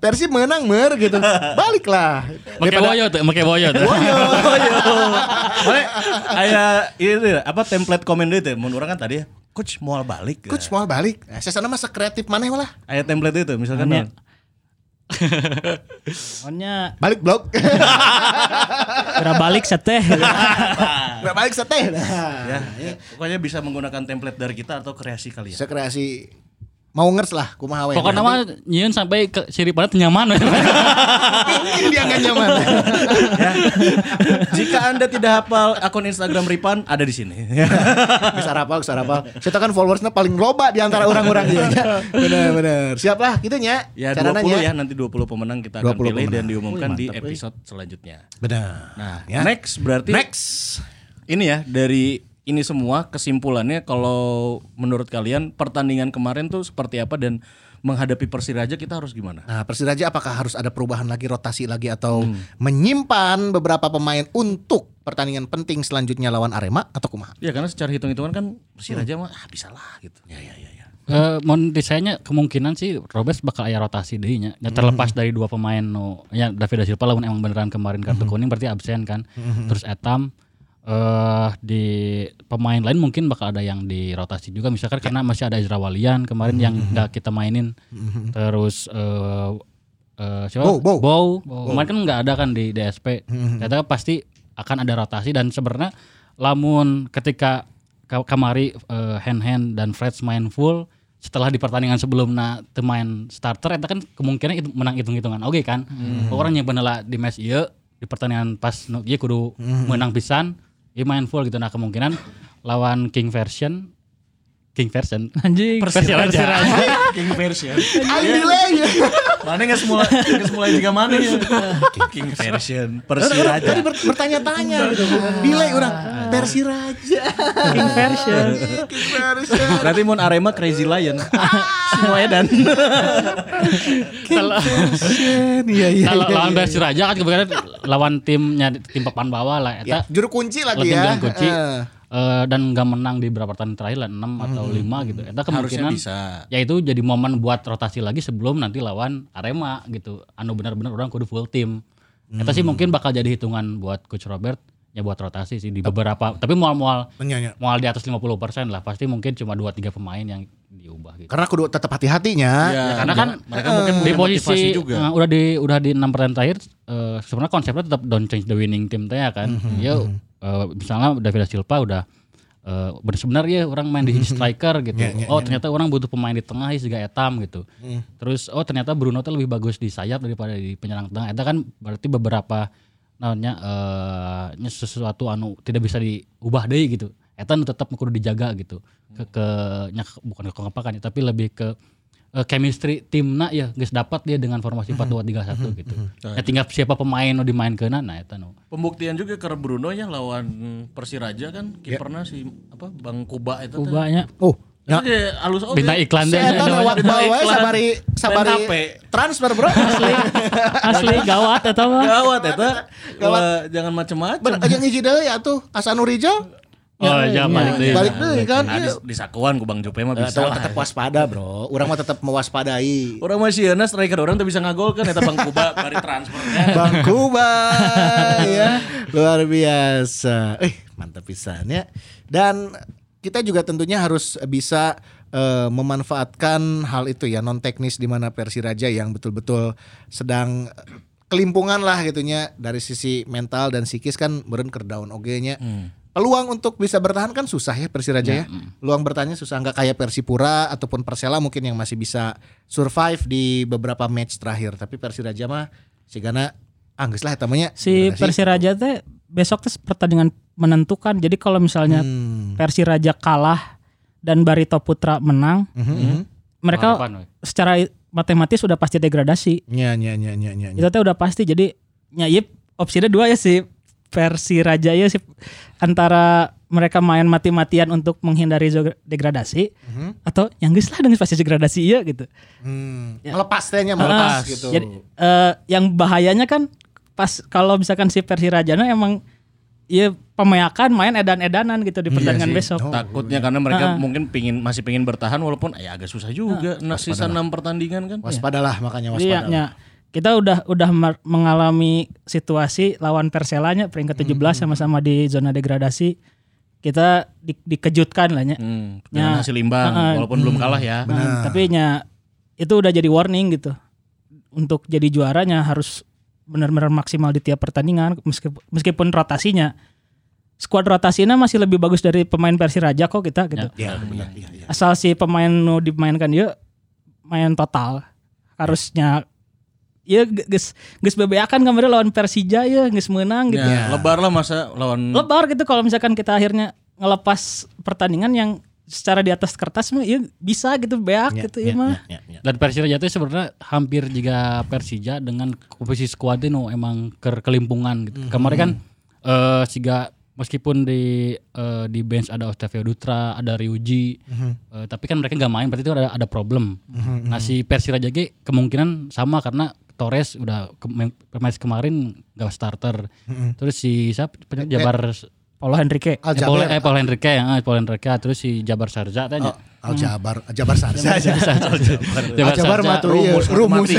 Persib menang mer gitu. Baliklah. Make boyo tuh, make boyo tuh. Boleh aya itu apa template komen itu mun urang kan tadi ya coach moal balik Coach mau balik. Nah, saya sana mah sekreatif mana lah. aya template itu misalkan. Pokoknya Balik blok. kira balik seteh. Nggak balik seteh. Nah, ya pokoknya bisa menggunakan template dari kita atau kreasi kalian Saya kreasi mau ngers lah kumaha we. Pokoknya mah nyieun sampai ke siripan nyaman. Ini dia nggak nyaman. ya. Jika Anda tidak hafal akun Instagram Ripan ada di sini. bisa rapal, bisa rapal. Saya kan followersnya paling loba di antara orang-orang dia. Bener bener. Siap lah gitu nya. Ya Carana 20 nya. ya nanti 20 pemenang kita 20 akan pilih pemenang. dan diumumkan Wih, di episode selanjutnya. Benar. Nah, Ya. next berarti Next. ini ya dari ini semua kesimpulannya kalau menurut kalian pertandingan kemarin tuh seperti apa dan menghadapi Persiraja kita harus gimana? Nah, Persiraja apakah harus ada perubahan lagi, rotasi lagi atau Hmm. menyimpan beberapa pemain untuk pertandingan penting selanjutnya lawan Arema atau kumaha? Ya karena secara hitung-hitungan kan Persiraja mah ah, bisa lah gitu. Ya ya ya. ya. Eh, mun disayanya kemungkinan sih Robes bakal aya rotasi deui nya. Ya, terlepas dari dua pemain no ya David da Silva lamun emang beneran kemarin kartu kuning berarti absen kan. Terus Etam eh di pemain lain mungkin bakal ada yang dirotasi juga. Misalkan karena masih ada Ezra Walian kemarin yang nggak kita mainin. Terus eh eh siapa? Bow, Bow. Kemarin kan nggak ada kan di DSP. Ternyata pasti akan ada rotasi dan sebenarnya lamun ketika ka- kamari eh, hand hand dan Freds main full setelah di pertandingan sebelumnya teu main starter itu kan kemungkinan itu menang hitung-hitungan. Oke kan? Orang yang bener di match ieu di pertandingan pas ieu kudu menang pisan main full gitu. Nah kemungkinan lawan King version King version Anjing. Persiraja. King version. Aing delay. Mana nggak semula nggak semula juga mana ya? King version Persiraja. Tadi ber- bertanya-tanya gitu. Delay orang Persiraja. King version. King Persiraja. Berarti mun Arema Crazy Lion. Semua edan. kalau Iya iya. kalau iya, lawan iya. Persiraja kan kemudian lawan timnya tim papan bawah lah Ya, juru kunci lagi ya. bilang kunci Eh. dan nggak menang di beberapa pertandingan terakhir lah 6 atau 5 gitu. Eta Harusnya kemungkinan bisa. ya itu jadi momen buat rotasi lagi sebelum nanti lawan Arema gitu. Anu benar-benar orang kudu full tim. Eta sih mungkin bakal jadi hitungan buat coach Robert ya buat rotasi sih di beberapa tapi mual-mual Menyanya. mual di atas 50% lah pasti mungkin cuma 2 3 pemain yang diubah gitu. Karena kudu tetap hati-hatinya. Ya, karena kan mereka mungkin di posisi juga. eh, udah di udah di enam pertandingan terakhir eh, sebenarnya konsepnya tetap don't change the winning team teh ya kan. Ya eh, misalnya David Silva udah eh bener sebenarnya orang main di striker gitu. oh ternyata orang butuh pemain di tengah juga etam gitu. Terus oh ternyata Bruno tuh lebih bagus di sayap daripada di penyerang tengah. Itu kan berarti beberapa namanya eh nya sesuatu anu tidak bisa diubah deh gitu. Eta nu tetap kudu dijaga gitu. Ke ke nya bukan ke kepakan tapi lebih ke eh, chemistry timna ya geus dapat dia dengan formasi 4-2-3-1 gitu. Ya tinggal siapa pemain nu dimainkeun nah eta nu. Pembuktian juga ke Bruno ya lawan Persiraja kan kipernya si apa Bang Kuba itu. Kubanya. Oh, Itu halus oge. Bintang iklan deh. Eta lewat bawah iklan. sabari sabari transfer bro. Asli, asli gawat atau mah. Gawat eta. Wah, jangan macem-macem. Bener aja ngiji deui atuh Hasanur Rijal. Oh, ya balik deui. Balik deui kan. Nah, di, Iya. di sakuan ku Bang Jupe mah bisa Tetap lah. tetap waspada bro. Orang mah tetap mewaspadai. Orang masih enak striker orang tuh bisa ngagol kan eta Bang Kuba bari transfernya. Bang Kuba ya luar biasa. Eh mantap pisan ya. Dan kita juga tentunya harus bisa eh, memanfaatkan hal itu ya non teknis di mana Persiraja yang betul-betul sedang kelimpungan lah gitunya dari sisi mental dan psikis kan beren kerdaun oge-nya. Peluang untuk bisa bertahan kan susah ya Persiraja ya. Peluang bertahannya susah nggak kayak Persipura ataupun Persela mungkin yang masih bisa survive di beberapa match terakhir. Tapi Persiraja mah sigana anggus lah tamanya. Si Persiraja teh besok tuh pertandingan menentukan. Jadi kalau misalnya Hmm. Persiraja kalah dan Barito Putra menang, Mhm. mereka Harapan, secara matematis sudah pasti degradasi. Nya nya nya nya nya. nya. Itu teh udah pasti. Jadi nyayip opsinya dua ya si Persiraja ya si antara mereka main mati-matian untuk menghindari degradasi atau yang geus lah dengan pasti degradasi iya gitu. Hmm. Melepas tehnya melepas Ah, gitu. Jadi eh, yang bahayanya kan pas kalau misalkan si Persirajana emang ya pemeakan main edan-edanan gitu di pertandingan besok. Takutnya karena mereka mungkin pingin masih pingin bertahan walaupun ya agak susah juga. Nah, sisa 6 pertandingan kan. waspadalah makanya Iya, waspada. nya. Kita udah udah mengalami situasi lawan Perselanya peringkat 17 sama-sama di zona degradasi. Kita di- dikejutkan lah nya. Hmm, Ya. dengan hasil imbang Heeh. walaupun belum kalah ya. Nah, tapi nya itu udah jadi warning gitu. Untuk jadi juaranya harus benar-benar maksimal di tiap pertandingan meskipun, meskipun rotasinya skuad rotasinya masih lebih bagus dari pemain Persiraja kok kita gitu. Ya, benar. Iya, iya. Asal si pemain nu dimainkan dia main total harusnya ya geus geus bebeakan kemarin lawan Persija ya geus menang gitu. Ya, lebar lah masa lawan Lebar gitu kalau misalkan kita akhirnya ngelepas pertandingan yang secara di atas kertas mah ya bisa gitu beak Ya, gitu ya, ya mah. ya, ya, ya. Dan Persija itu sebenarnya hampir juga Persija dengan komposisi skuadnya no emang ke kelimpungan gitu. Kemarin kan eh siga meskipun di eh, di bench ada Octavio Dutra, ada Ryuji, eh, tapi kan mereka nggak main berarti itu ada ada problem. Nah si Persiraja ge kemungkinan sama karena Torres udah ke, match kemarin gak starter. Terus si siapa Jabar Paulo Henrique. Eh, Paul, eh, Paul Henrique ya, eh, Paul Henrique terus si Jabar Sarza tanya. Oh, Aljabar, Aljabar Sarsa aja. Jabar Aljabar Sarza. mah tuh iya, rumus.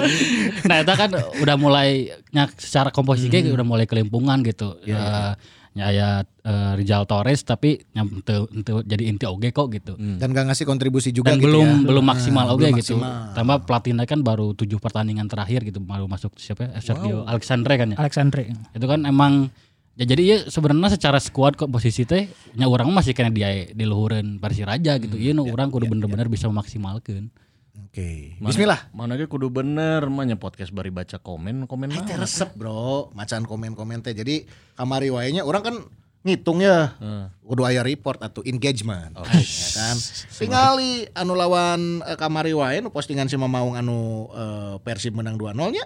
nah itu kan udah mulai secara komposisi kayak udah mulai kelimpungan gitu. Eh, ya ya eh, Rizal Torres tapi ente- ente jadi inti oge kok gitu. Dan gak ngasih kontribusi juga Dan gitu belum ya. belum maksimal Nah, oge belum gitu. maksimal. Tambah pelatihnya kan baru tujuh pertandingan terakhir gitu baru masuk siapa ya? Sergio Alexandre kan ya. Alexandre. Itu kan emang ya jadi ya sebenarnya secara squad kok posisi teh nya orang masih kena dia di luhureun Persiraja gitu. Iya no orang kudu bener-bener bisa memaksimalkan. Oke. Mana- Bismillah. Mana ge kudu bener mah podcast bari baca komen komen Aing teh mah. resep bro, macan komen-komen teh. Jadi kamari wae orang kan ngitung ya. Kudu aya report atau engagement. Ya kan. Tingali anu lawan eh, kamari wae nu postingan si Mamaung anu eh, Persib menang 2-0 nya.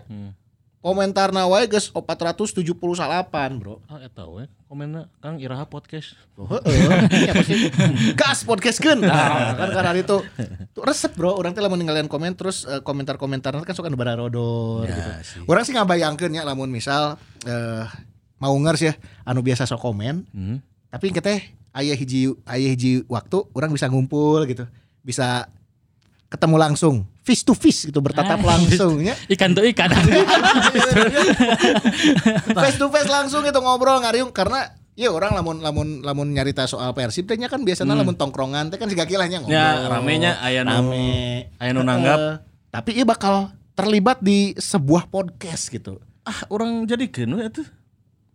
Komentar wae geus 478 bro. Ah eta we komenna Kang Iraha podcast. Oh, heeh. Ya, pasti. Gas podcast kan. Nah, kan karena itu tuh resep bro. Orang teh lamun ninggalian komen terus eh, komentar-komentar kan suka nubara rodor gitu. Orang sih ngabayangkeun ya lamun misal eh mau ngers ya anu biasa sok komen. Hmm. Tapi kita aya hiji aya hiji waktu orang bisa ngumpul gitu. Bisa ketemu langsung face to face gitu bertatap langsung ya. Ikan tuh ikan. face to face langsung gitu ngobrol ngariung karena ya orang lamun lamun lamun nyarita soal Persib teh nya kan biasanya lamun tongkrongan teh kan siga kilahnya ngobrol. Ya, ramenya aya nu- rame. aya nu nanggap. Eh, tapi ia bakal terlibat di sebuah podcast gitu. Ah, orang jadi we atuh.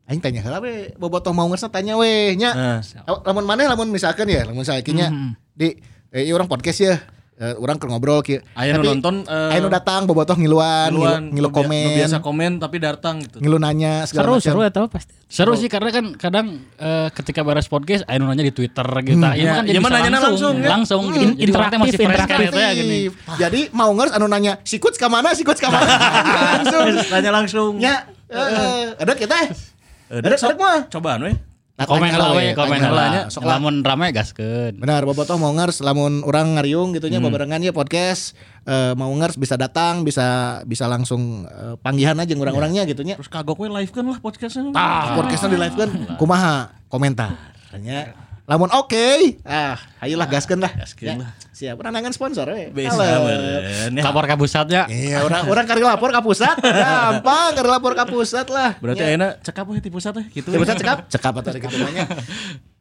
Aing tanya heula we, bobotoh mau ngersna tanya we nya. Nah, Lamun maneh lamun misalkan ya, lamun sakinya di eh, orang podcast ya. Eh, orang keur ngobrol. Aya nu Tapi, nonton, eh, aya nu datang bobotoh ngiluan, Ngiluan, ngilu, ngilu komen, nu biasa komen tapi datang gitu. ngilu nanya segala Seru macam. seru ya tahu pasti. Seru sih karena kan kadang eh, ketika beres podcast nu nanya di Twitter gitu. Hmm. Iya, kan jadi iya, mah bisa nanyana langsung, ya. langsung gitu. In- Jadi teh masih interaktif, kan interaktif. eta ya gini. Jadi mau ngers anu nanya, si kuts ka mana? Si kuts ka mana? langsung. Tanya langsung. Ya, eh, ada kita. Eh, Ada sok- sok mah. Cobaan we. Nah, Komen tanya lah we, we, komen tanya lah. Lamun rame gaskeun. Benar, bobotoh mau ngers lamun orang ngariung gitu nya babarengan ya podcast eh, mau ngers bisa datang, bisa bisa langsung eh, panggihan aja orang-orangnya gitu nya. Terus kagok we live kan lah podcastnya. Ah, podcastnya di live kan kumaha komentar. Tanya lamun oke, ah ayolah gaskeun lah. Gaskeun Ya, lah. Siap, nangan sponsor we. Halo. beren, ya. Lapor ke pusatnya. Iya, orang orang kari lapor ke pusat. Gampang, kari lapor ke pusat lah. Berarti Ya. cekap we di pusat teh gitu. Di pusat cekap, cekap atau gitu namanya.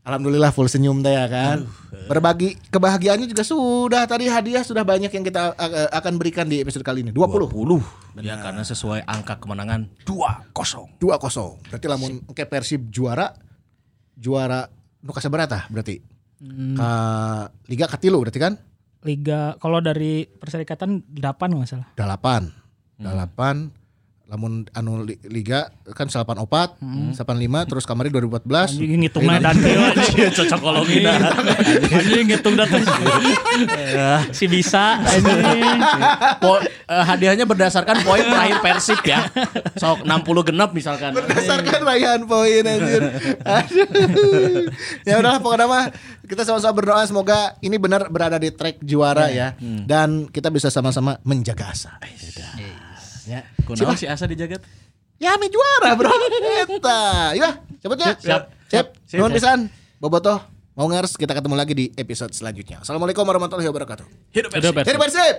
Alhamdulillah full senyum teh ya kan. Berbagi kebahagiaannya juga sudah tadi hadiah sudah banyak yang kita akan berikan di episode kali ini. 20. 20. Ya karena sesuai angka kemenangan 2-0. 2-0. Berarti lamun ke Persib juara juara nu kasaberata berarti? Ka Liga katilu berarti kan? Liga kalau dari perserikatan 8 nggak salah. 8. 8 lamun anu li- liga kan 84, 85 terus kamari 2014. Anjing ngitungnya dan Cocokologi dah. Anjing ngitung data. si bisa anjing. Po- eh, hadiahnya berdasarkan poin terakhir Persib ya. Sok 60 genap misalkan. berdasarkan raihan poin anjir. Ya udah pokoknya mah kita sama-sama berdoa semoga ini benar berada di track juara ya dan kita bisa sama-sama menjaga asa. Ya. Kunaon si Asa dijagat? Ya mi juara bro. Eta. Yuk, cepetnya. Siap. Siap. Siap. Nuhun pisan. Bobotoh. Mau ngers kita ketemu lagi di episode selanjutnya. Assalamualaikum warahmatullahi wabarakatuh. Hidup Persib. Jadi Persib.